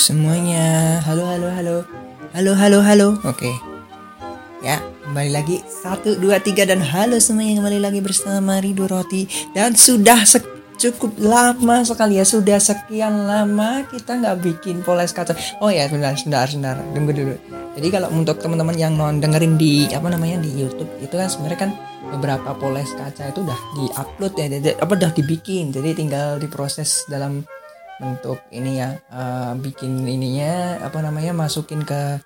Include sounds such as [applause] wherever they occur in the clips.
semuanya. Halo, halo, halo. Halo, halo, halo. Oke. Ya, kembali lagi. Satu, dua, tiga, dan halo semuanya. Kembali lagi bersama Rido Roti. Dan sudah cukup lama sekali ya. Sudah sekian lama kita nggak bikin poles kaca. Oh ya, sebentar, sebentar, sebentar. Tunggu dulu. Jadi kalau untuk teman-teman yang non dengerin di apa namanya di YouTube itu kan sebenarnya kan beberapa poles kaca itu udah diupload ya, apa udah dibikin. Jadi tinggal diproses dalam untuk ini ya uh, bikin ininya apa namanya masukin ke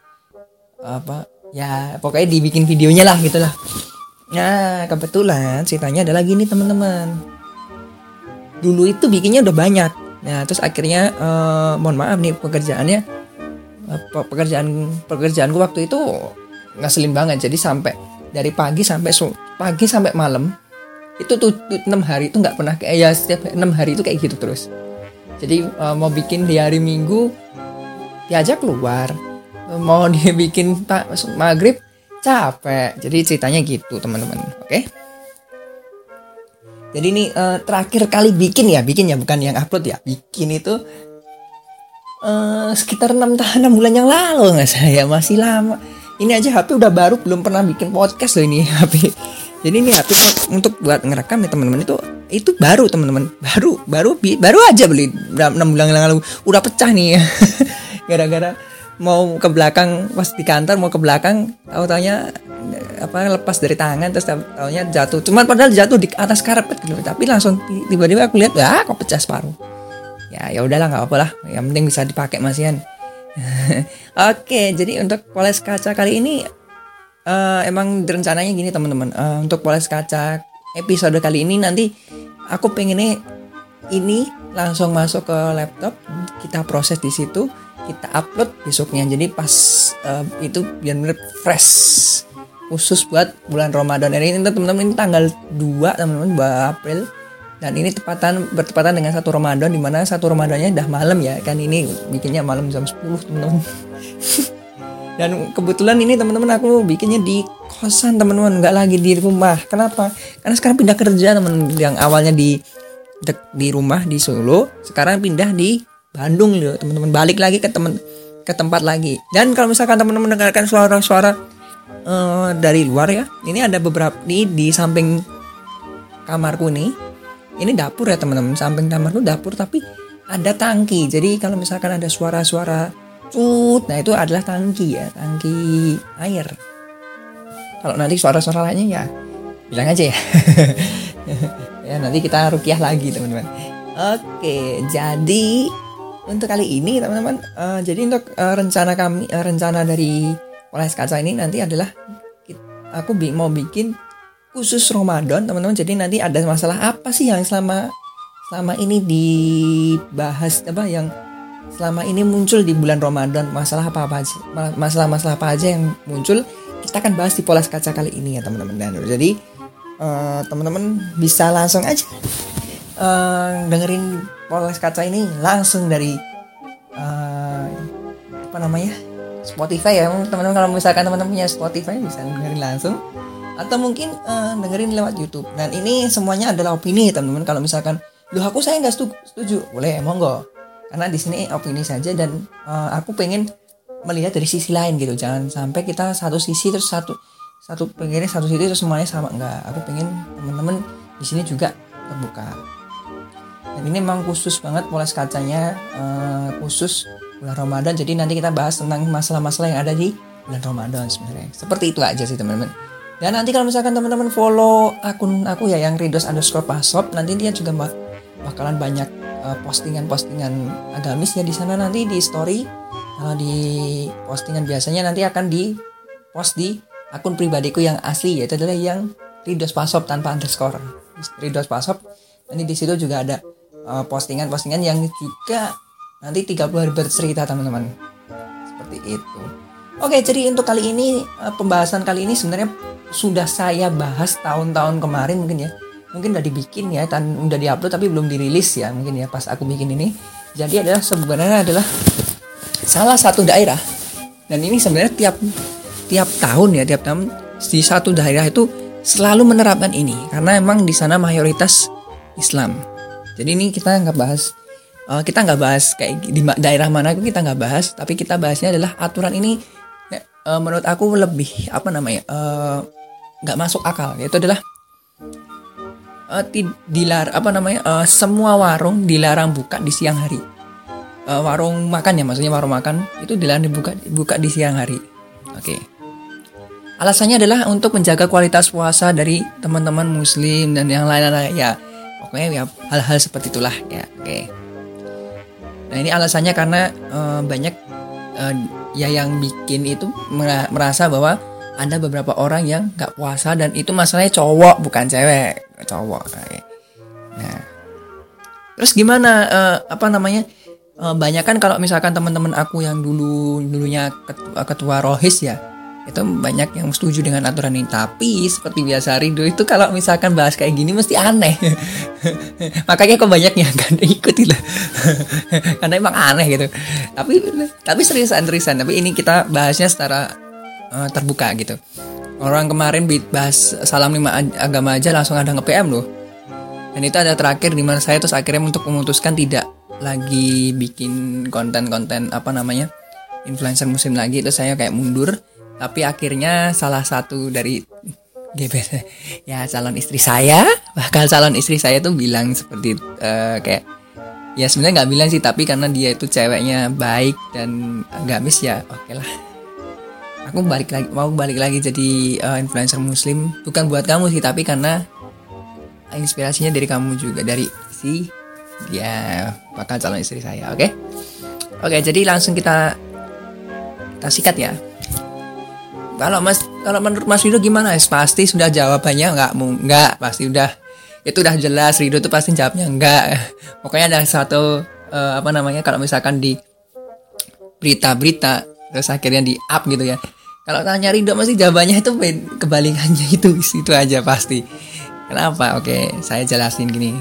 apa ya pokoknya dibikin videonya lah gitulah nah kebetulan ceritanya adalah gini teman-teman. Dulu itu bikinnya udah banyak. Nah terus akhirnya uh, mohon maaf nih pekerjaannya uh, pekerjaan pekerjaanku waktu itu ngeselin banget. Jadi sampai dari pagi sampai pagi sampai malam itu tuh enam hari itu nggak pernah kayak ya setiap enam hari itu kayak gitu terus jadi uh, mau bikin di hari Minggu diajak keluar. Mau [laughs] dibikin tak maghrib capek. Jadi ceritanya gitu teman-teman. Oke? Okay? jadi ini uh, terakhir kali bikin ya bikin ya bukan yang upload ya. Bikin itu uh, sekitar enam tahun enam bulan yang lalu nggak saya. Masih lama. Ini aja HP udah baru belum pernah bikin podcast loh ini HP jadi ini HP untuk buat ngerekam ya teman-teman. Itu itu baru teman-teman. Baru baru baru aja beli. Enam bulan yang lalu. Udah pecah nih. [laughs] Gara-gara mau ke belakang pas di kantor mau ke belakang tahu taunya apa lepas dari tangan terus tahu taunya jatuh. Cuman padahal jatuh di atas karpet gitu. Tapi langsung tiba-tiba aku lihat ya kok pecah separuh? Ya ya udahlah nggak apa-apa lah. Yang penting bisa dipakai masian [laughs] oke jadi untuk poles kaca kali ini uh, emang rencananya gini teman-teman. Uh, untuk poles kaca episode kali ini nanti aku pengennya ini langsung masuk ke laptop kita proses di situ kita upload besoknya. Jadi pas uh, itu biar bener fresh khusus buat bulan Ramadan. Ini teman-teman ini tanggal 2 teman-teman 2 April. Dan ini tepatan bertepatan dengan satu Ramadan di mana satu Ramadannya udah malam ya. Kan ini bikinnya malam jam 10 teman-teman. [laughs] Dan kebetulan ini teman-teman aku bikinnya di kosan teman-teman. Nggak lagi di rumah. Kenapa? Karena sekarang pindah kerja teman yang awalnya di di rumah di Solo sekarang pindah di Bandung loh teman-teman. Balik lagi ke teman ke tempat lagi. Dan kalau misalkan teman-teman mendengarkan suara-suara uh, dari luar ya ini ada beberapa nih di samping kamarku nih. Ini dapur ya teman-teman. Samping kamarku dapur tapi ada tangki. Jadi kalau misalkan ada suara-suara cut nah itu adalah tangki ya. Tangki air kalau nanti suara-suara lainnya ya bilang aja ya. [laughs] Ya nanti kita rukiah lagi teman-teman. Oke jadi untuk kali ini teman-teman uh, jadi untuk uh, rencana kami uh, rencana dari poles kaca ini nanti adalah aku bi mau bikin khusus Ramadan teman-teman. Jadi nanti ada masalah apa sih yang selama selama ini dibahas apa yang selama ini muncul di bulan Ramadan? Masalah apa apa aja masalah-masalah apa aja yang muncul kita akan bahas di polas kaca kali ini ya teman-teman dan jadi uh, teman-teman bisa langsung aja uh, dengerin polas kaca ini langsung dari uh, apa namanya Spotify ya. Teman-teman kalau misalkan teman-teman punya Spotify bisa dengerin langsung. Atau mungkin uh, dengerin lewat YouTube. Dan ini semuanya adalah opini teman-teman. Kalau misalkan loh aku saya nggak setuju, setuju boleh monggo. Karena di sini opini saja dan uh, aku pengen melihat dari sisi lain gitu. Jangan sampai kita satu sisi terus satu satu pengennya satu sisi terus semuanya sama. Enggak aku pengen teman-teman di sini juga terbuka. Dan ini memang khusus banget poles kacanya uh, khusus bulan Ramadan. Jadi nanti kita bahas tentang masalah-masalah yang ada di bulan Ramadan sebenarnya. Seperti itu aja sih teman-teman. Dan nanti kalau misalkan teman-teman follow akun aku ya yang Ridos underscore pasop nanti dia juga bakalan banyak Eh, postingan-postingan agamis ya di sana nanti di story kalau di postingan biasanya nanti akan di post di akun pribadiku yang asli yaitu adalah yang Ridos Pasop tanpa underscore. Ridos Pasop. Nanti di situ juga ada eh, postingan-postingan uh, yang juga nanti 30 hari bercerita teman-teman. Seperti itu. Oke jadi untuk kali ini uh, pembahasan kali ini sebenarnya sudah saya bahas tahun-tahun kemarin mungkin ya. Mungkin udah dibikin ya dan udah diupload tapi belum dirilis ya mungkin ya pas aku bikin ini. Jadi adalah sebenarnya adalah salah satu daerah dan ini sebenarnya tiap tiap tahun ya tiap tahun di satu daerah itu selalu menerapkan ini karena emang di sana mayoritas Islam. Jadi ini kita nggak bahas uh, kita nggak bahas kayak di daerah mana kita nggak bahas tapi kita bahasnya adalah aturan ini uh, menurut aku lebih apa namanya nggak uh, masuk akal itu adalah uh, dilar apa namanya uh, semua warung dilarang buka di siang hari uh, warung makan ya maksudnya warung makan itu dilarang dibuka buka di siang hari oke okay. alasannya adalah untuk menjaga kualitas puasa dari teman-teman muslim dan yang lain-lain ya pokoknya ya hal-hal seperti itulah ya oke okay. Nah ini alasannya karena uh, banyak uh, ya yang bikin itu merasa bahwa ada beberapa orang yang nggak puasa dan itu masalahnya cowok bukan cewek cowok. Nah terus gimana uh, apa namanya banyak kan kalau misalkan teman-teman aku yang dulu dulunya ketua, ketua rohis ya itu banyak yang setuju dengan aturan ini. Tapi seperti biasa Rido itu kalau misalkan bahas kayak gini mesti aneh. [laughs] Makanya kok banyak [laughs] yang gak ikut lah [laughs] karena emang aneh gitu. Tapi tapi seriusan seriusan tapi ini kita bahasnya secara uh, terbuka gitu. Orang kemarin bahas salam lima agama aja langsung ada nge-PM loh. Dan itu ada terakhir di mana saya terus akhirnya untuk memutuskan tidak lagi bikin konten-konten apa namanya influencer muslim lagi itu saya kayak mundur. Tapi akhirnya salah satu dari [laughs] gebetan ya calon istri saya bahkan calon istri saya tuh bilang seperti uh, kayak ya sebenarnya nggak bilang sih tapi karena dia itu ceweknya baik dan agamis ya oke okay lah. Aku balik lagi mau balik lagi jadi uh, influencer muslim bukan buat kamu sih tapi karena inspirasinya dari kamu juga dari si ya bakal calon istri saya oke okay? oke okay, jadi langsung kita kita sikat ya kalau Mas kalau menurut Mas Rido gimana? Pasti sudah jawabannya nggak nggak pasti udah itu udah jelas Rido tuh pasti jawabnya enggak. [laughs] Pokoknya ada satu uh, apa namanya kalau misalkan di berita-berita terus akhirnya di up gitu ya. Kalau tanya Rido masih jawabannya itu kebalikannya itu [laughs] itu aja pasti. Kenapa? Oke, saya jelasin gini.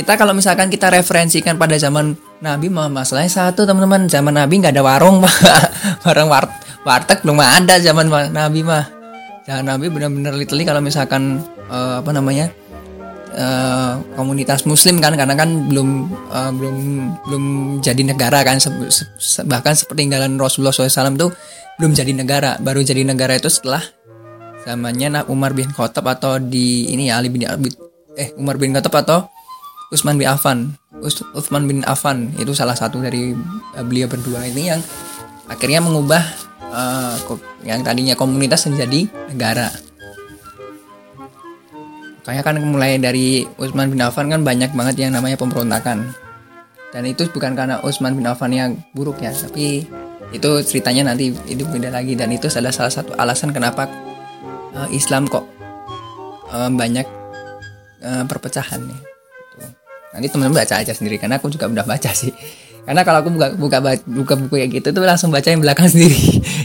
Kita kalau misalkan kita referensikan pada zaman Nabi masalahnya satu teman-teman. Zaman Nabi nggak ada warung [laughs] warung wart warteg belum ada zaman Nabi mah zaman Nabi benar-benar literally kalau misalkan uh, apa namanya uh, komunitas Muslim kan karena kan belum uh, belum belum jadi negara kan se se bahkan sepertinggalan Rasulullah SAW tuh belum jadi negara baru jadi negara itu setelah zamannya Umar bin Khattab atau di ini ya Ali bin Abi eh Umar bin Khattab atau Utsman bin Affan Utsman bin Affan itu salah satu dari beliau berdua ini yang akhirnya mengubah uh, yang tadinya komunitas menjadi negara. Kayak kan mulai dari Utsman bin Affan kan banyak banget yang namanya pemberontakan. Dan itu bukan karena Utsman bin Affan yang buruk ya, tapi itu ceritanya nanti itu beda lagi dan itu adalah salah satu alasan kenapa uh, Islam kok uh, banyak uh, perpecahan nih. Nanti teman-teman baca aja sendiri karena aku juga udah baca sih. Karena kalau aku buka buka buka buku kayak gitu tuh langsung baca yang belakang [laughs] sendiri.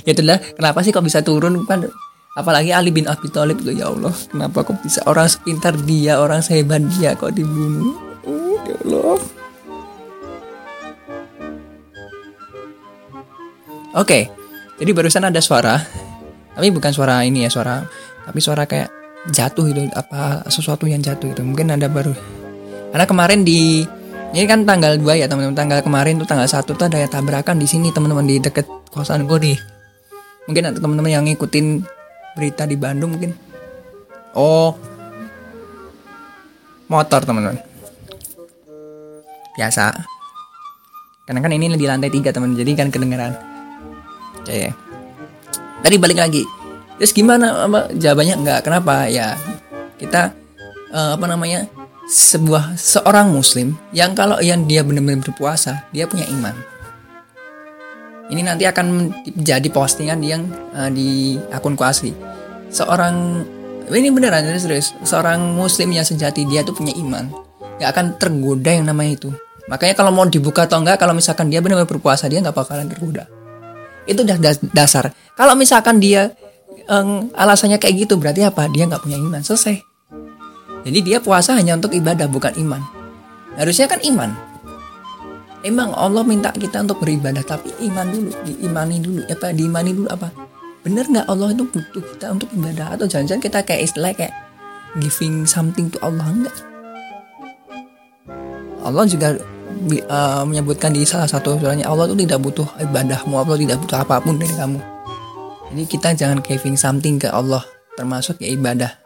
Ya itulah kenapa sih kok bisa turun? Kan apalagi Ali bin Abi Thalib tuh ya Allah kenapa kok bisa orang sepintar dia orang sehebat dia kok dibunuh? Oh, ya Allah. Oke, jadi barusan ada suara, tapi bukan suara ini ya suara, tapi suara kayak jatuh itu apa sesuatu yang jatuh itu. Mungkin ada baru. Karena kemarin di ini kan tanggal 2 ya teman-teman. Tanggal kemarin tuh tanggal 1 tuh ada tabrakan di sini teman-teman di deket kosan gue nih. Mungkin ada teman-teman yang ngikutin berita di Bandung mungkin. Oh. Motor teman-teman. Biasa. Karena kan ini di lantai tiga teman jadi kan kedengeran. Oke ya. Tadi balik lagi. Terus gimana apa jawabannya? Enggak. Kenapa? Ya kita uh, apa namanya sebuah seorang muslim yang kalau yang dia benar-benar berpuasa dia punya iman. Ini nanti akan jadi postingan yang uh, di akun kuasi seorang ini beneran ini serius. Seorang muslim yang sejati dia tuh punya iman. Gak akan tergoda yang namanya itu. Makanya kalau mau dibuka atau enggak kalau misalkan dia benar-benar berpuasa dia nggak bakalan tergoda. Itu udah dasar. Kalau misalkan dia um, alasannya kayak gitu berarti apa? Dia nggak punya iman. Selesai jadi dia puasa hanya untuk ibadah bukan iman. Harusnya kan iman. Emang Allah minta kita untuk beribadah tapi iman dulu, diimani dulu. Apa diimani dulu apa? Bener nggak Allah itu butuh kita untuk ibadah atau jangan-jangan kita kayak istilah kayak giving something to Allah enggak? Allah juga uh, menyebutkan di salah satu surahnya Allah itu tidak butuh ibadahmu Allah tidak butuh apa pun dari kamu jadi kita jangan craving something ke Allah termasuk ya ibadah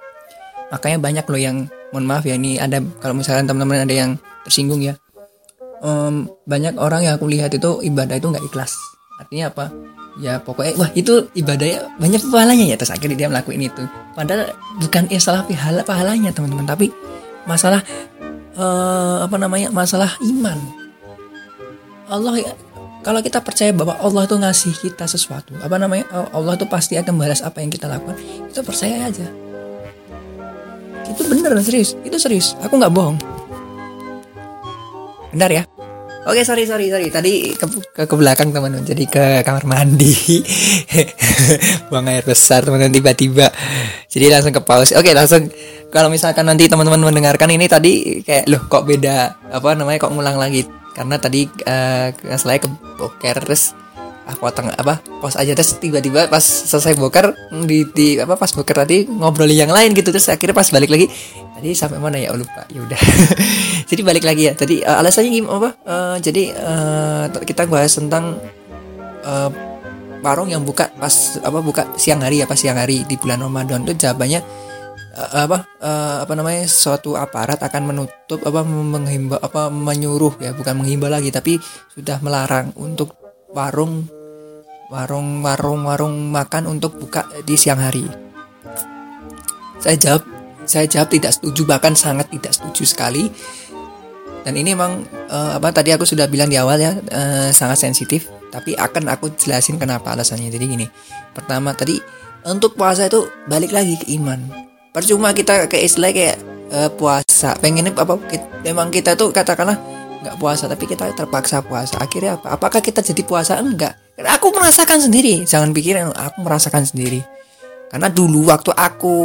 makanya banyak loh yang mohon maaf ya ini ada kalau misalkan teman-teman ada yang tersinggung ya. Um, banyak orang yang aku lihat itu ibadah itu nggak ikhlas. Artinya apa? Ya pokoknya wah itu ibadahnya banyak pahalanya ya. Terus akhirnya dia melakukan itu. Padahal bukan ya salah pahala pahalanya teman-teman. Tapi masalah uh, apa namanya masalah iman. Allah ya kalau kita percaya bahwa Allah itu ngasih kita sesuatu apa namanya Allah itu pasti akan balas apa yang kita lakukan kita percaya aja itu bener serius. Itu serius. Aku nggak bohong. Benar ya. Oke sorry sorry sorry. Tadi ke ke, ke belakang teman-teman jadi ke kamar mandi. [laughs] Buang air besar teman-teman tiba-tiba. Jadi langsung ke pause. Oke langsung. Kalau misalkan nanti teman-teman mendengarkan ini tadi kayak loh kok beda apa namanya kok ngulang lagi? Karena tadi uh, saya ke boker terus ah, potong apa pos aja. Terus tiba-tiba pas selesai boker di, di apa pas boker tadi ngobrol yang lain gitu. Terus akhirnya pas balik lagi tadi sampai mana ya? Oh, lupa. Ya udah. [laughs] Jadi balik lagi ya. Tadi uh, alasannya gimana apa uh, jadi uh, kita bahas tentang uh, warung yang buka pas apa buka siang hari ya pas siang hari di bulan Ramadan. Itu jawabannya uh, apa uh, apa namanya suatu aparat akan menutup apa menghimbau apa menyuruh ya bukan menghimbau lagi tapi sudah melarang untuk warung warung warung makan untuk buka di siang hari. Saya jawab saya jawab tidak setuju bahkan sangat tidak setuju sekali. Dan ini emang uh, apa tadi aku sudah bilang di awal ya uh, sangat sensitif tapi akan aku jelasin kenapa alasannya. Jadi gini pertama tadi untuk puasa itu balik lagi ke iman. Percuma kita kayak istilah kayak uh, puasa. Pengen apa memang kita tuh katakanlah nggak puasa tapi kita terpaksa puasa. Akhirnya apa? Apakah kita jadi puasa? Enggak aku merasakan sendiri. Jangan pikirin aku merasakan sendiri. Karena dulu waktu aku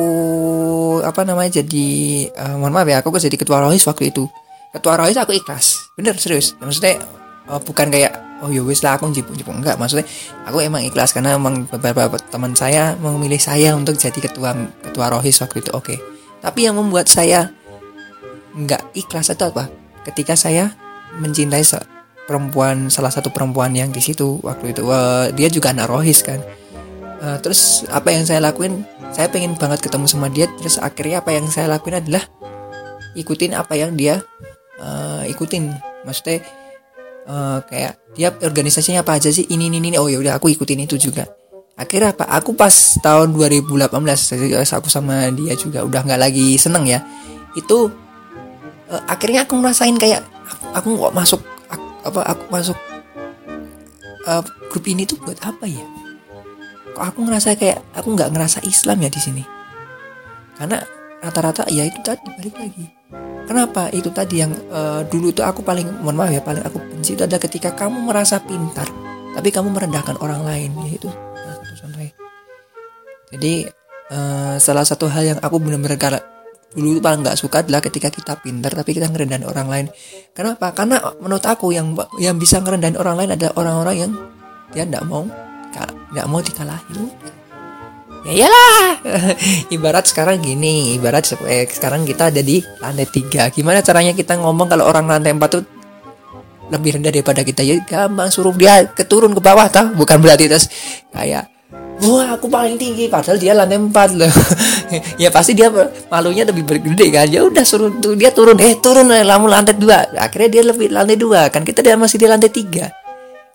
apa namanya jadi uh, mohon maaf ya aku jadi ketua rohis waktu itu. Ketua rohis aku ikhlas. Bener serius. Maksudnya uh, bukan kayak oh ya wis lah aku jipu jipu enggak maksudnya aku emang ikhlas karena emang beberapa teman saya memilih saya untuk jadi ketua ketua rohis waktu itu oke. Okay. tapi yang membuat saya enggak ikhlas itu apa? Ketika saya mencintai perempuan salah satu perempuan yang di situ waktu itu. Uh, dia juga anak rohis kan. Uh, terus apa yang saya lakuin? Saya pengen banget ketemu sama dia terus akhirnya apa yang saya lakuin adalah ikutin apa yang dia uh, ikutin. Maksudnya uh, kayak dia organisasinya apa aja sih? Ini ini ini. Oh ya udah aku ikutin itu juga. Akhirnya apa? Aku pas tahun 2018 aku sama dia juga udah nggak lagi seneng ya. Itu uh, akhirnya aku ngerasain kayak aku, kok masuk apa aku masuk uh, grup ini tuh buat apa ya? Kok aku ngerasa kayak aku nggak ngerasa Islam ya di sini? Karena rata-rata ya itu tadi balik lagi. Kenapa? Itu tadi yang uh, dulu tuh aku paling mohon maaf ya paling aku benci itu ada ketika kamu merasa pintar tapi kamu merendahkan orang lain yaitu satu contohnya. Jadi uh, salah satu hal yang aku benar-benar dulu paling nggak suka adalah ketika kita pintar tapi kita ngerendahin orang lain. Kenapa karena menurut aku yang yang bisa ngerendahin orang lain ada orang-orang yang dia tidak mau nggak mau dikalahin. Ya iyalah. [laughs] Ibarat sekarang gini ibarat eh, sekarang kita ada di lantai tiga. Gimana caranya kita ngomong kalau orang lantai empat tuh lebih rendah daripada kita? Ya gampang suruh dia keturun ke bawah tah bukan berarti terus kayak wah aku paling tinggi padahal dia lantai empat loh. [laughs] Ya pasti dia malunya lebih bergede kan. Ya udah suruh dia turun. Eh turun lamu lantai dua. Akhirnya dia lebih lantai dua. Kan kita dia masih di lantai tiga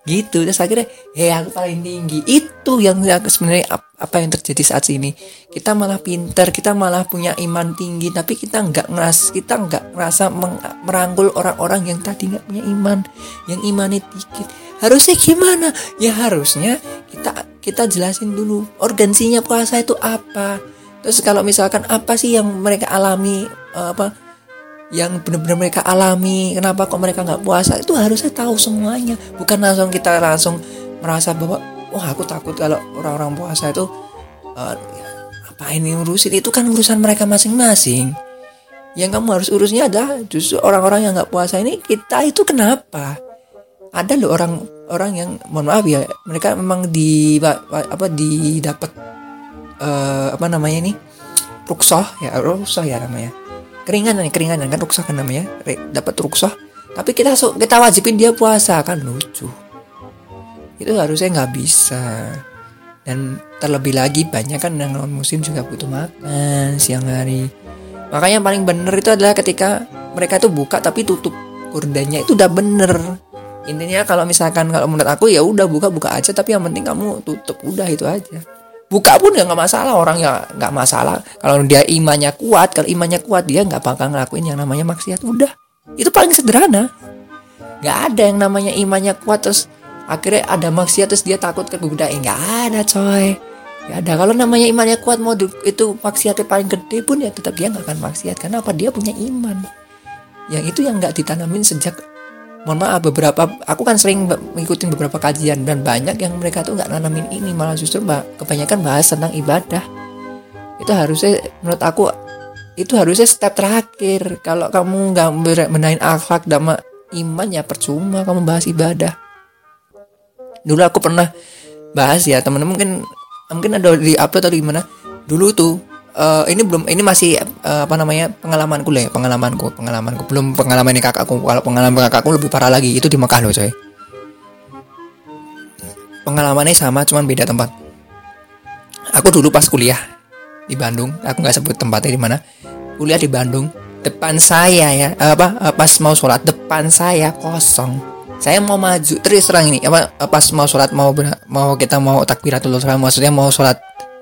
gitu. Terus akhirnya eh aku paling tinggi. Itu yang sebenarnya apa yang terjadi saat ini. Kita malah pinter kita malah punya iman tinggi tapi kita nggak ngeras kita nggak ngerasa merangkul orang-orang yang tadi nggak punya iman yang imannya dikit. Harusnya gimana? Ya harusnya kita kita jelasin dulu organsinya puasa itu apa. Terus kalau misalkan apa sih yang mereka alami apa yang benar-benar mereka alami kenapa kok mereka nggak puasa itu harusnya tahu semuanya. Bukan langsung kita langsung merasa bahwa wah aku takut kalau orang-orang puasa itu uh, apa ini urusin itu kan urusan mereka masing-masing. Yang kamu harus urusnya adalah justru orang-orang yang nggak puasa ini kita itu kenapa? Ada loh orang orang yang mohon maaf ya mereka memang di apa didapat uh, apa namanya ini? Ruksoh ya ruksoh ya namanya keringanan keringanan kan ruksah kan namanya dapat ruksah. Tapi kita kita wajibin dia puasa kan lucu. Itu harusnya nggak bisa. Dan terlebih lagi banyak kan yang non muslim juga butuh makan siang hari. Makanya yang paling bener itu adalah ketika mereka tuh buka tapi tutup kurdanya itu udah bener. Intinya kalau misalkan kalau menurut aku ya udah buka buka aja tapi yang penting kamu tutup udah itu aja buka pun ya nggak masalah orang ya nggak masalah. Kalau dia imannya kuat kalau imannya kuat dia nggak bakal ngelakuin yang namanya maksiat. Udah. Itu paling sederhana. Nggak ada yang namanya imannya kuat terus akhirnya ada maksiat terus dia takut ke budaya nggak ada coy. Nggak ada. Kalau namanya imannya kuat mau itu maksiatnya paling gede pun ya tetap dia nggak akan maksiat. Karena apa? Dia punya iman. Yang itu yang nggak ditanamin sejak mohon maaf beberapa aku kan sering mengikuti beberapa kajian dan banyak yang mereka tuh nggak nanamin ini. Malah justru mbak kebanyakan bahas tentang ibadah. Itu harusnya menurut aku itu harusnya step terakhir. Kalau kamu nggak benahin akhlak dan iman ya percuma kamu bahas ibadah. Dulu aku pernah bahas ya teman-teman mungkin mungkin ada di upload atau di mana dulu tuh uh, ini belum ini masih uh, apa namanya pengalamanku lah ya, pengalamanku pengalamanku. Belum pengalaman ini kakakku. Kalau pengalaman kakakku lebih parah lagi itu di Mekah loh coy. Pengalamannya sama cuman beda tempat. Aku dulu pas kuliah di Bandung aku nggak sebut tempatnya di mana. Kuliah di Bandung depan saya ya apa pas mau sholat depan saya kosong. Saya mau maju terus terang ini apa pas mau sholat mau mau kita mau takbiratul ihram maksudnya mau sholat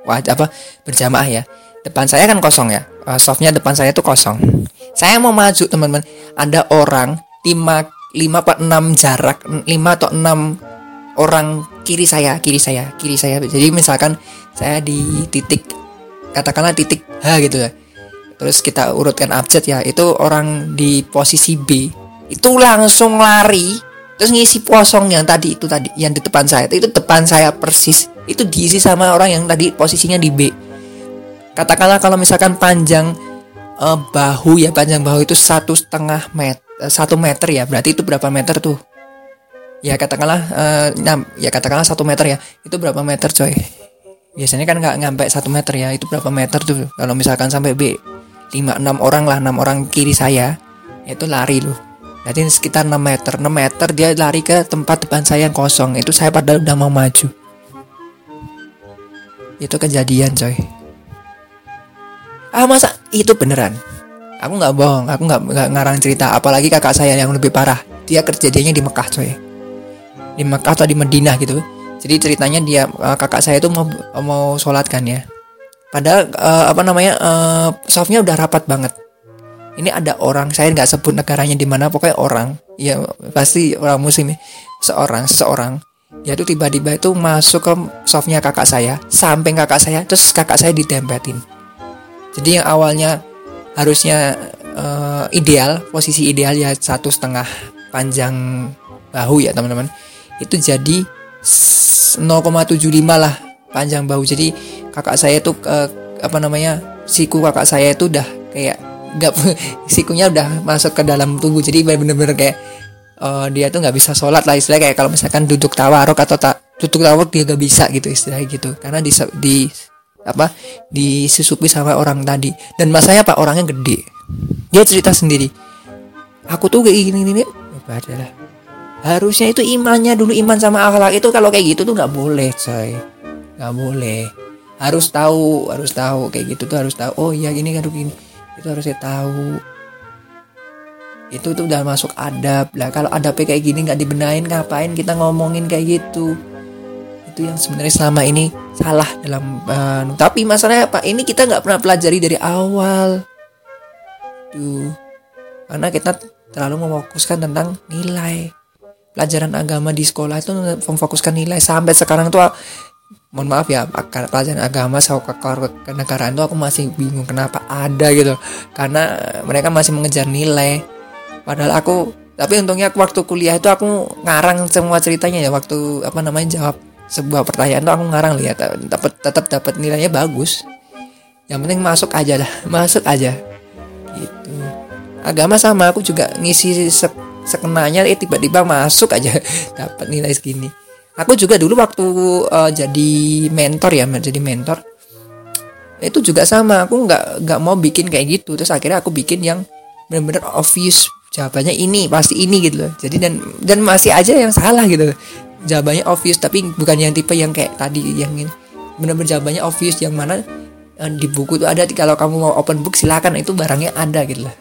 apa berjamaah ya depan saya kan kosong ya. Uh, softnya depan saya tuh kosong. Saya mau maju teman-teman. Ada orang 5 5 atau 6 jarak 5 atau 6 orang kiri saya kiri saya kiri saya. Jadi misalkan saya di titik katakanlah titik H gitu ya. Terus kita urutkan abjad ya itu orang di posisi B itu langsung lari terus ngisi kosong yang tadi itu tadi yang di depan saya. Itu depan saya persis. Itu diisi sama orang yang tadi posisinya di B katakanlah kalau misalkan panjang uh, bahu ya panjang bahu itu satu setengah meter satu meter ya berarti itu berapa meter tuh? Ya katakanlah uh, ya katakanlah satu meter ya itu berapa meter coy? Biasanya kan nggak nyampe satu meter ya itu berapa meter tuh? Kalau misalkan sampai B 5 6 orang lah 6 orang kiri saya itu lari loh. Berarti sekitar 6 meter 6 meter dia lari ke tempat depan saya yang kosong itu saya padahal udah mau maju. Itu kejadian coy ah masa itu beneran? Aku nggak bohong aku nggak ngarang cerita apalagi kakak saya yang lebih parah. Dia kerjanya di Mekah coy. Di Mekah atau di Medina gitu. Jadi ceritanya dia uh, kakak saya itu mau mau sholat kan ya. Padahal uh, apa namanya uh, softnya udah rapat banget. Ini ada orang saya nggak sebut negaranya di mana pokoknya orang. Ya pasti orang muslim ya. seorang seseorang. Dia tuh tiba-tiba itu masuk ke softnya kakak saya samping kakak saya terus kakak saya ditempetin jadi yang awalnya harusnya uh, ideal posisi ideal ya satu setengah panjang bahu ya teman-teman. Itu jadi 0,75 lah panjang bahu. Jadi kakak saya tuh uh, apa namanya siku kakak saya itu udah kayak nggak [laughs] sikunya udah masuk ke dalam tubuh. Jadi bener-bener kayak uh, dia tuh nggak bisa sholat lah istilahnya. Kayak kalau misalkan duduk tawarok atau tak duduk tawarok dia gak bisa gitu istilahnya gitu. Karena di, di apa disusupi sama orang tadi. Dan masanya pak orangnya gede. Dia cerita sendiri aku tuh kayak gini gini. Adalah harusnya itu imannya dulu iman sama akhlak itu kalau kayak gitu tuh nggak boleh coy. Nggak boleh. Harus tahu harus tahu kayak gitu tuh harus tahu oh iya gini kan gini. Itu harusnya tahu. Itu tuh udah masuk adab. Lah kalau adabnya kayak gini nggak dibenain ngapain kita ngomongin kayak gitu itu yang sebenarnya selama ini salah dalam uh, tapi masalahnya apa? Ini kita nggak pernah pelajari dari awal. Tuh karena kita terlalu memfokuskan tentang nilai. Pelajaran agama di sekolah itu memfokuskan nilai. Sampai sekarang tuh mohon maaf ya pelajaran agama sama kenegaraan itu aku masih bingung kenapa ada gitu. Karena mereka masih mengejar nilai. Padahal aku tapi untungnya waktu kuliah itu aku ngarang semua ceritanya ya waktu apa namanya jawab sebuah pertanyaan tuh aku ngarang lihat dapat tetap dapat nilainya bagus. Yang penting masuk aja lah [laughs] masuk aja. Gitu. Agama sama aku juga ngisi se sekenanya eh tiba-tiba masuk aja [laughs] dapat nilai segini. Aku juga dulu waktu uh, jadi mentor ya jadi mentor itu juga sama aku nggak nggak mau bikin kayak gitu. Terus akhirnya aku bikin yang benar-benar obvious jawabannya ini pasti ini gitu loh. Jadi dan dan masih aja yang salah gitu jawabannya obvious tapi bukan yang tipe yang kayak tadi yang benar-benar jawabannya obvious yang mana uh, di buku itu ada kalau kamu mau open book silakan itu barangnya ada gitu loh.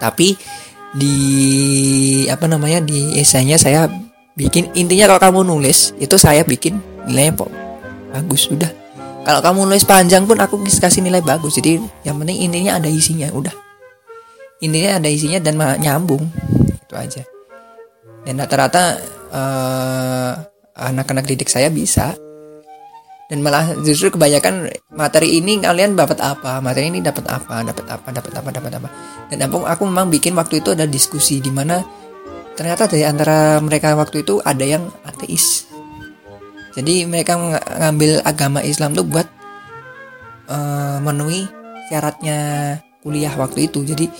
Tapi di apa namanya di esainya saya bikin intinya kalau kamu nulis itu saya bikin nilainya kok bagus sudah kalau kamu nulis panjang pun aku kasih nilai bagus. Jadi yang penting intinya ada isinya udah intinya ada isinya dan nyambung. Itu aja. Dan rata-rata uh, anak-anak didik saya bisa. Dan malah justru kebanyakan materi ini kalian dapat apa? Materi ini dapat apa? Dapat apa? Dapat apa? Dapat apa? Dan aku, aku memang bikin waktu itu ada diskusi di mana ternyata dari antara mereka waktu itu ada yang ateis. Jadi mereka mengambil agama Islam tuh buat uh, memenuhi syaratnya kuliah waktu itu. Jadi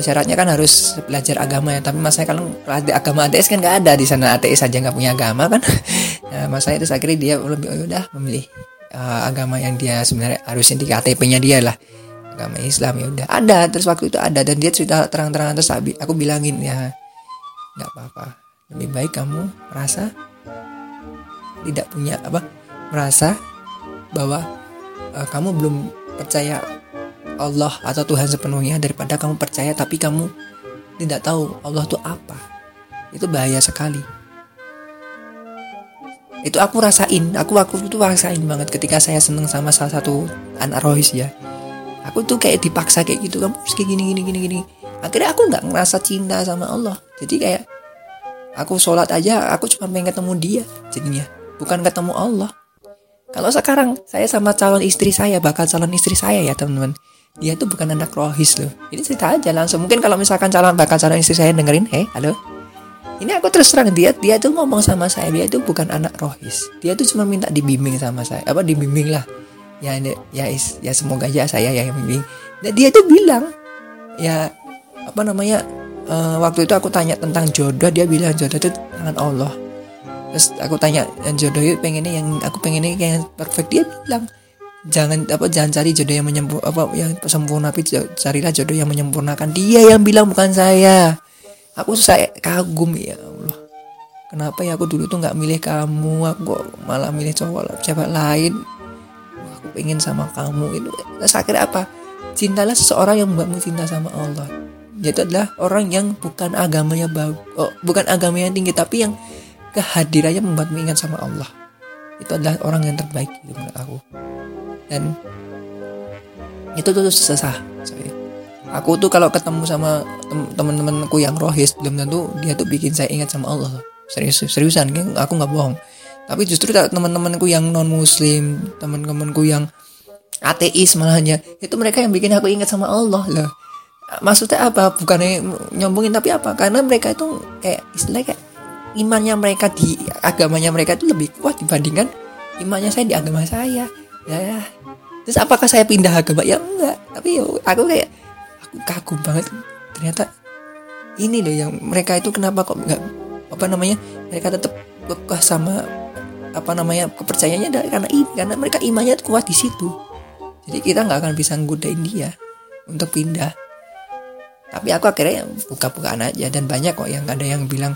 syaratnya kan harus belajar agama ya tapi mas saya kalau agama ATS kan nggak ada di sana ATS saja nggak punya agama kan. Nah, [laughs] mas saya itu akhirnya dia lebih oh, udah memilih uh, agama yang dia sebenarnya harusnya di KTP-nya dia lah. Agama Islam ya udah. Ada terus waktu itu ada dan dia cerita terang-terangan terus aku bilangin ya nggak apa-apa. Lebih baik kamu merasa tidak punya apa merasa bahwa uh, kamu belum percaya Allah atau Tuhan sepenuhnya daripada kamu percaya tapi kamu tidak tahu Allah itu apa. Itu bahaya sekali. Itu aku rasain, aku aku itu rasain banget ketika saya seneng sama salah satu anak rohis ya. Aku tuh kayak dipaksa kayak gitu, kamu harus kayak gini gini gini gini. Akhirnya aku nggak ngerasa cinta sama Allah. Jadi kayak aku sholat aja, aku cuma pengen ketemu dia jadinya, bukan ketemu Allah. Kalau sekarang saya sama calon istri saya, bakal calon istri saya ya teman-teman dia tuh bukan anak rohis loh. Ini cerita aja langsung. Mungkin kalau misalkan calon bakal calon istri saya dengerin hei halo. Ini aku terus terang dia dia tuh ngomong sama saya dia tuh bukan anak rohis. Dia tuh cuma minta dibimbing sama saya. Apa dibimbing lah. Ya ya is, ya semoga aja saya ya yang bimbing. Dan dia tuh bilang ya apa namanya uh, waktu itu aku tanya tentang jodoh dia bilang jodoh itu tangan Allah. Terus aku tanya jodoh itu pengennya yang aku pengennya yang perfect dia bilang jangan apa jangan cari jodoh yang menyempur apa yang sempurna tapi carilah jodoh yang menyempurnakan. Dia yang bilang bukan saya. Aku saya kagum ya Allah. Kenapa ya aku dulu tuh nggak milih kamu? Aku malah milih cowok cewek lain? Aku pengen sama kamu. Itu terus akhirnya apa? Cintalah seseorang yang membuatmu cinta sama Allah. Yaitu adalah orang yang bukan agamanya bagus oh, bukan agama yang tinggi tapi yang kehadirannya membuatmu ingat sama Allah. Itu adalah orang yang terbaik menurut aku dan itu tuh susah saya aku tuh kalau ketemu sama teman-temanku yang rohis belum tentu dia tuh bikin saya ingat sama Allah. Serius seriusan aku nggak bohong. Tapi justru teman-temanku yang non muslim teman-temanku yang ateis malahnya itu mereka yang bikin aku ingat sama Allah loh maksudnya apa? Bukannya nyombongin tapi apa? Karena mereka itu kayak istilahnya kayak imannya mereka di agamanya mereka itu lebih kuat dibandingkan imannya saya di agama saya ya, ya. Terus apakah saya pindah agama ya enggak. Tapi ya aku kayak aku kagum banget. Ternyata ini loh yang mereka itu kenapa kok enggak apa namanya mereka tetap kekeh sama apa namanya kepercayaannya karena ini karena mereka imannya kuat di situ. Jadi kita nggak akan bisa nggodain dia untuk pindah. Tapi aku akhirnya buka-bukaan aja. Dan banyak kok yang ada yang bilang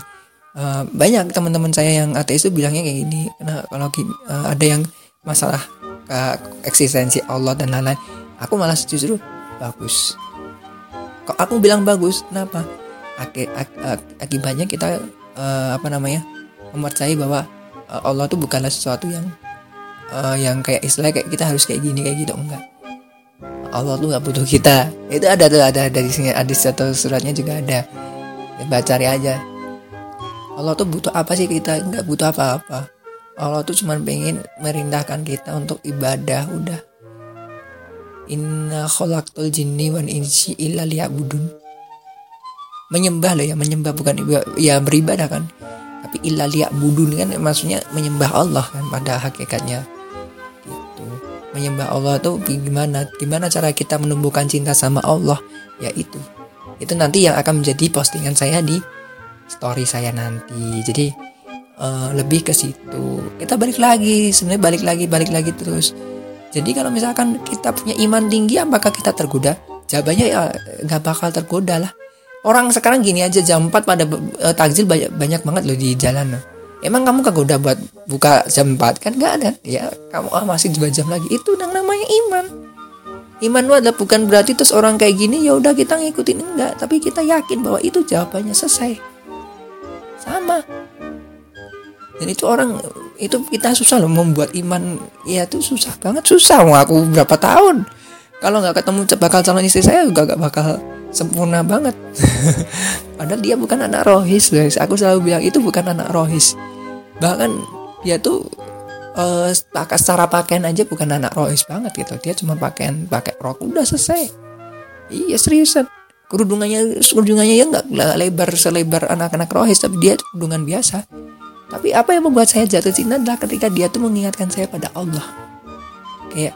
uh, banyak teman-teman saya yang ateis itu bilangnya kayak gini. Karena kalau uh, ada yang masalah uh, eksistensi Allah dan lain-lain. Aku malah justru bagus. Kok aku bilang bagus? Kenapa? Ak ak ak akibatnya kita uh, apa namanya mempercayai bahwa uh, Allah itu bukanlah sesuatu yang uh, yang kayak istilah kayak kita harus kayak gini kayak gitu. Enggak. Allah tuh nggak butuh kita. Itu ada tuh ada dari sini ada satu suratnya juga ada. Baca cari aja. Allah tuh butuh apa sih kita? Nggak butuh apa-apa Allah tuh cuma pengen merindahkan kita untuk ibadah udah. Inna khalaqtul jinni wal insi illa liya'budun. Menyembah loh ya Menyembah bukan ya beribadah kan. Tapi illa liya'budun kan Maksudnya menyembah Allah kan pada hakikatnya. Gitu. Menyembah Allah tuh gimana Gimana cara kita menumbuhkan cinta sama Allah? Ya itu. Itu nanti yang akan menjadi postingan saya di Story saya nanti. Jadi uh, lebih ke situ. Kita balik lagi sebenarnya balik lagi balik lagi terus. Jadi kalau misalkan kita punya iman tinggi apakah kita tergoda? Jawabannya ya nggak bakal tergoda lah. Orang sekarang gini aja jam 4 pada uh, takjil banyak banyak banget loh di jalan. Emang kamu udah buat buka jam 4 kan nggak ada. Ya kamu oh, masih dua jam lagi. Itu yang namanya iman. Iman lu adalah bukan berarti terus orang kayak gini ya udah kita ngikutin. Enggak tapi kita yakin bahwa itu jawabannya. Selesai. Sama dan itu orang itu kita susah loh membuat iman. Ya itu susah banget. Susah mau aku berapa tahun. Kalau nggak ketemu bakal calon istri saya juga gak bakal sempurna banget. [laughs] Padahal dia bukan anak rohis guys. Aku selalu bilang itu bukan anak rohis. Bahkan dia tuh uh, secara pakaian aja bukan anak rohis banget gitu. Dia cuma pakaian pakai rok. Udah selesai. Iya seriusan. Kerudungannya kerudungannya ya nggak lebar selebar anak-anak rohis tapi dia kerudungan biasa tapi apa yang membuat saya jatuh cinta adalah ketika dia tuh mengingatkan saya pada Allah. Kayak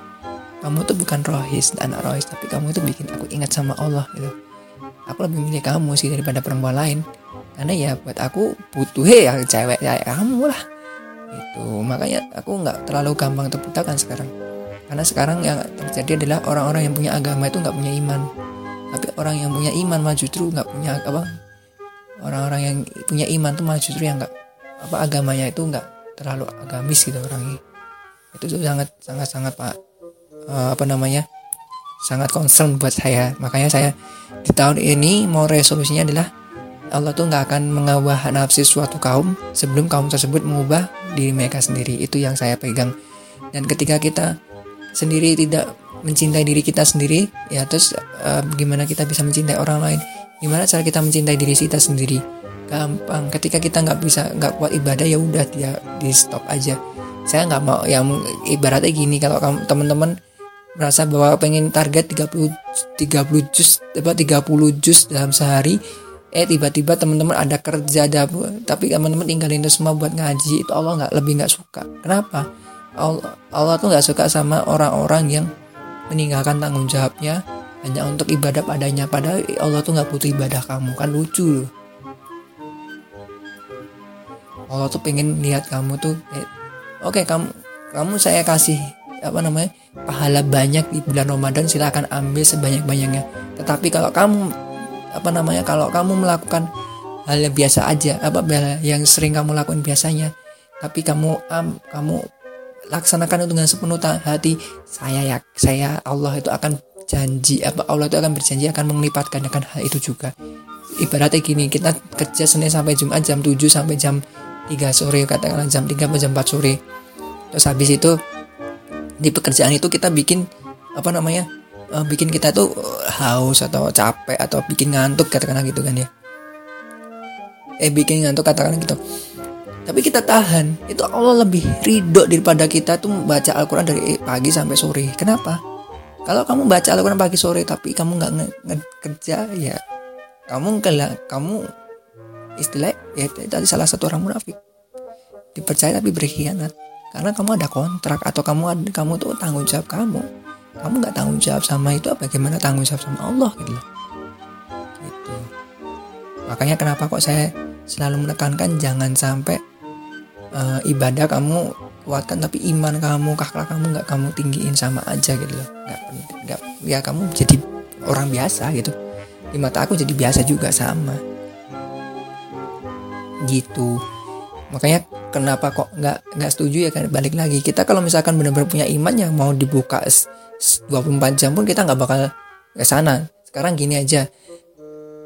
kamu tuh bukan rohis anak rohis tapi kamu tuh bikin aku ingat sama Allah gitu. Aku lebih milih kamu sih daripada perempuan lain. Karena ya buat aku butuh ya cewek ya kamu lah. Itu makanya aku nggak terlalu gampang terputakan sekarang. Karena sekarang yang terjadi adalah orang-orang yang punya agama itu nggak punya iman. Tapi orang yang punya iman mah justru nggak punya apa orang-orang yang punya iman tuh malah justru yang nggak apa agamanya itu nggak terlalu agamis gitu orangnya itu tuh sangat sangat sangat pak uh, apa namanya sangat concern buat saya. Makanya saya di tahun ini mau resolusinya adalah Allah tuh nggak akan mengubah nafsi suatu kaum sebelum kaum tersebut mengubah diri mereka sendiri. Itu yang saya pegang. Dan ketika kita sendiri tidak mencintai diri kita sendiri ya terus uh, gimana kita bisa mencintai orang lain? Gimana cara kita mencintai diri kita sendiri gampang. Ketika kita nggak bisa nggak kuat ibadah ya udah dia di stop aja. Saya nggak mau yang ibaratnya gini kalau kamu teman-teman merasa bahwa pengen target 30 30 jus apa 30 jus dalam sehari eh tiba-tiba teman-teman ada kerja ada tapi teman-teman tinggalin itu semua buat ngaji itu Allah nggak lebih nggak suka. Kenapa? Allah Allah tuh nggak suka sama orang-orang yang meninggalkan tanggung jawabnya hanya untuk ibadah padanya. Padahal Allah tuh nggak butuh ibadah kamu. Kan lucu loh Allah tuh pengen lihat kamu tuh eh, oke okay, kamu kamu saya kasih apa namanya pahala banyak di bulan Ramadan silahkan ambil sebanyak-banyaknya. Tetapi kalau kamu apa namanya kalau kamu melakukan hal yang biasa aja apa yang sering kamu lakukan biasanya tapi kamu am kamu laksanakan dengan sepenuh hati saya ya saya Allah itu akan janji apa Allah itu akan berjanji akan melipatkan akan hal itu juga. Ibaratnya gini kita kerja Senin sampai Jumat jam 7 sampai jam 3 sore katakanlah jam 3 sampai jam 4 sore. Terus habis itu di pekerjaan itu kita bikin apa namanya uh, bikin kita tuh haus atau capek atau bikin ngantuk katakanlah gitu kan ya. Eh bikin ngantuk katakanlah gitu. Tapi kita tahan itu Allah lebih ridho daripada kita tuh baca Al-Quran dari pagi sampai sore. Kenapa? Kalau kamu baca Al-Quran pagi sore tapi kamu nggak kerja ya kamu kamu istilah ya tadi salah satu orang munafik. Dipercaya tapi berkhianat. Karena kamu ada kontrak atau kamu kamu tuh tanggung jawab kamu kamu nggak tanggung jawab sama itu bagaimana tanggung jawab sama Allah gitu loh. Gitu. Makanya kenapa kok saya selalu menekankan jangan sampai uh, ibadah kamu kuatkan tapi iman kamu kakak kamu nggak kamu tinggiin sama aja gitu loh. Nggak nggak ya kamu jadi orang biasa gitu. Di mata aku jadi biasa juga sama gitu. Makanya kenapa kok nggak nggak setuju ya kan balik lagi. Kita kalau misalkan benar-benar punya iman yang mau dibuka 24 jam pun kita nggak bakal ke sana. Sekarang gini aja.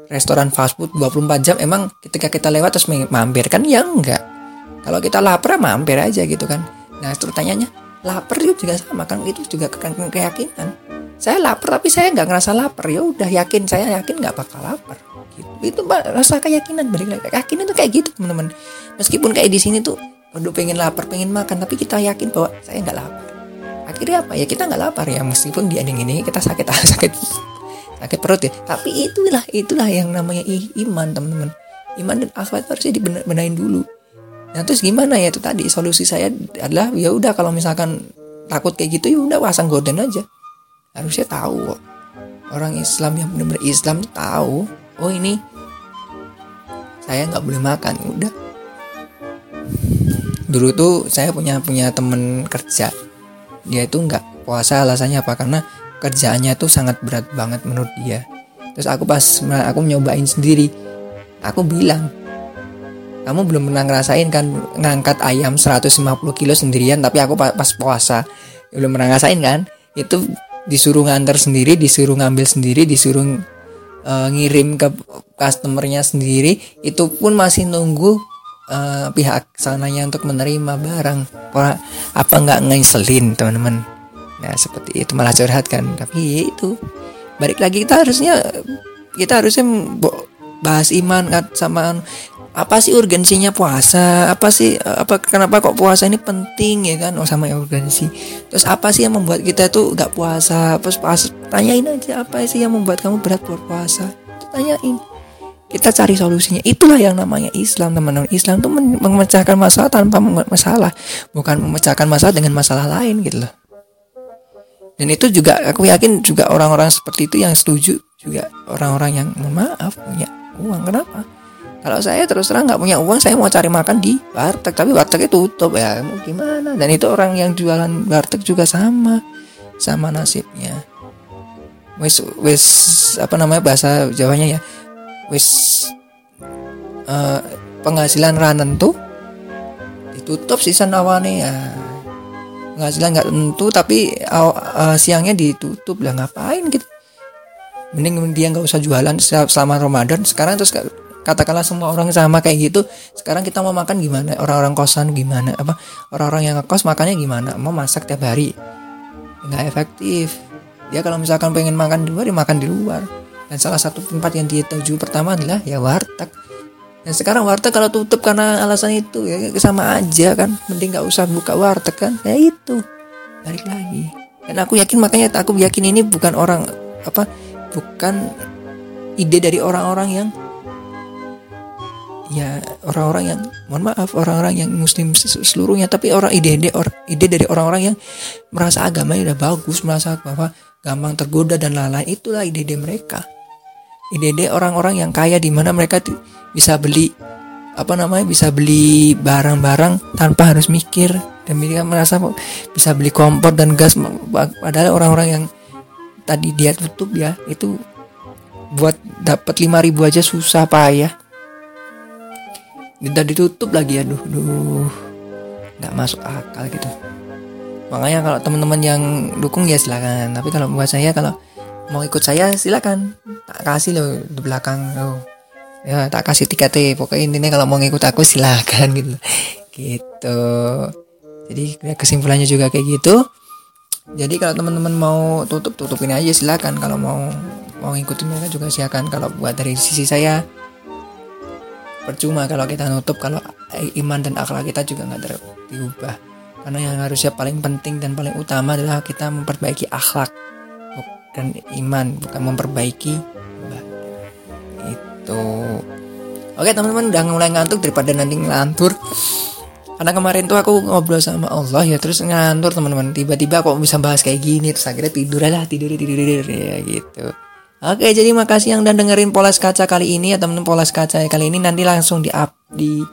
Restoran fast food 24 jam emang ketika kita lewat terus mampir kan? Ya enggak kalau kita lapar mampir aja gitu kan. Nah terus tanyanya lapar itu juga sama kan? Itu juga ke keyakinan. Saya lapar tapi saya nggak ngerasa lapar. Ya udah yakin saya yakin nggak bakal lapar gitu. Itu rasa keyakinan balik lagi yakin itu kayak gitu teman-teman. Meskipun kayak di sini tuh udah pengen lapar pengen makan tapi kita yakin bahwa saya nggak lapar. Akhirnya apa ya? Kita nggak lapar ya meskipun di ending ini kita sakit [laughs] sakit sakit perut ya. Tapi itulah itulah yang namanya iman teman-teman. Iman dan akhlak harusnya dibenain dulu. Nah terus gimana ya? Itu tadi solusi saya adalah ya udah kalau misalkan takut kayak gitu ya udah pasang gorden aja. Harusnya tahu orang Islam yang benar-benar Islam tahu oh ini? Saya nggak boleh makan. Udah. Dulu tuh saya punya punya temen kerja. Dia itu nggak puasa alasannya apa? Karena kerjaannya tuh sangat berat banget menurut dia. Terus aku pas aku nyobain sendiri aku bilang kamu belum pernah ngerasain kan ngangkat ayam 150 kilo sendirian tapi aku pas puasa belum pernah ngerasain kan? Itu disuruh nganter sendiri disuruh ngambil sendiri disuruh uh, ngirim ke customernya sendiri itu pun masih nunggu uh, pihak sananya untuk menerima barang. Apa nggak ngeselin teman-teman? Nah seperti itu malah curhat kan. Tapi ya itu balik lagi kita harusnya kita harusnya bahas iman kan sama apa sih urgensinya puasa? Apa sih apa kenapa kok puasa ini penting ya kan? Oh sama urgensi. Terus apa sih yang membuat kita tuh nggak puasa? Terus pas tanyain aja apa sih yang membuat kamu berat puasa? Tanyain. Kita cari solusinya. Itulah yang namanya Islam teman-teman. Islam tuh memecahkan masalah tanpa masalah. Bukan memecahkan masalah dengan masalah lain gitu loh. Dan itu juga aku yakin juga orang-orang seperti itu yang setuju juga orang-orang yang mohon maaf punya uang. Kenapa kalau saya terus terang nggak punya uang, saya mau cari makan di warteg, tapi wartegnya tutup ya. Mau gimana? Dan itu orang yang jualan warteg juga sama, sama nasibnya. Wis wis apa namanya bahasa Jawanya ya? Wis uh, penghasilan ranen tuh ditutup sisa nawane ya. Penghasilan nggak tentu tapi uh, siangnya ditutup lah ngapain gitu. Mending dia nggak usah jualan selama Ramadan sekarang terus katakanlah semua orang sama kayak gitu sekarang kita mau makan gimana? Orang-orang kosan gimana? Apa? Orang-orang yang ngekos makannya gimana? Mau masak tiap hari? Nggak efektif. Dia kalau misalkan pengen makan di luar dia makan di luar. Dan salah satu tempat yang dia tuju pertama adalah ya warteg. Dan sekarang warteg kalau tutup karena alasan itu ya sama aja kan. Mending nggak usah buka warteg kan. Ya itu. Balik lagi. Dan aku yakin makanya aku yakin ini bukan orang apa bukan ide dari orang-orang yang ya orang-orang yang mohon maaf orang-orang yang muslim seluruhnya tapi orang ide-ide or, ide dari orang-orang yang merasa agamanya udah bagus merasa bahwa gampang tergoda dan lain-lain itulah ide-ide mereka. Ide-ide orang-orang yang kaya di mana mereka bisa beli apa namanya bisa beli barang-barang tanpa harus mikir. Dan mereka merasa bisa beli kompor dan gas padahal orang-orang yang tadi dia tutup ya itu buat dapat 5000 aja susah payah minta ditutup lagi aduh duh. Nggak masuk akal gitu. Makanya kalau teman-teman yang dukung ya silakan. Tapi kalau buat saya kalau mau ikut saya silakan. Tak kasih loh di belakang loh. Ya tak kasih tiket pokoknya intinya kalau mau ngikut aku silakan gitu. Gitu. Jadi kesimpulannya juga kayak gitu. Jadi kalau teman-teman mau tutup tutupin aja silakan. Kalau mau mau ngikutin mereka juga silakan. Kalau buat dari sisi saya percuma kalau kita nutup kalau iman dan akhlak kita juga nggak diubah. Karena yang harusnya paling penting dan paling utama adalah kita memperbaiki akhlak dan iman bukan memperbaiki itu. Oke teman-teman udah mulai ngantuk daripada nanti ngelantur. Karena kemarin tuh aku ngobrol sama Allah ya terus ngantur teman-teman. Tiba-tiba kok bisa bahas kayak gini terus akhirnya tidur lah tidur tidur tidur ya gitu Oke, jadi makasih yang udah dengerin polas kaca kali ini ya teman-teman polas kaca kali ini nanti langsung di up di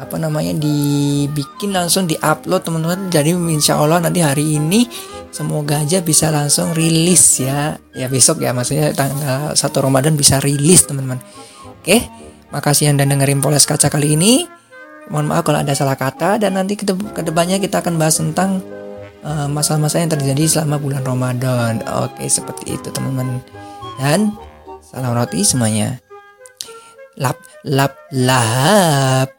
apa namanya dibikin langsung di upload teman-teman. Jadi insya Allah nanti hari ini semoga aja bisa langsung rilis ya. Ya besok ya maksudnya tanggal 1 Ramadan bisa rilis teman-teman. Oke, makasih yang udah dengerin polas kaca kali ini. Mohon maaf kalau ada salah kata dan nanti ke ke depannya kita akan bahas tentang eh, masalah-masalah uh, yang terjadi selama bulan Ramadan. Oke, seperti itu teman-teman dan salam roti semuanya. Lap, lap, lap.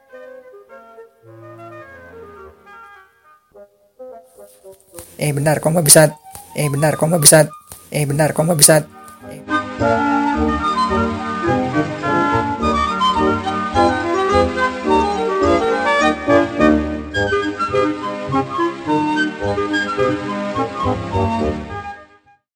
Eh benar, kok bisa? Eh benar, kok bisa? Eh benar, kok bisa? Eh.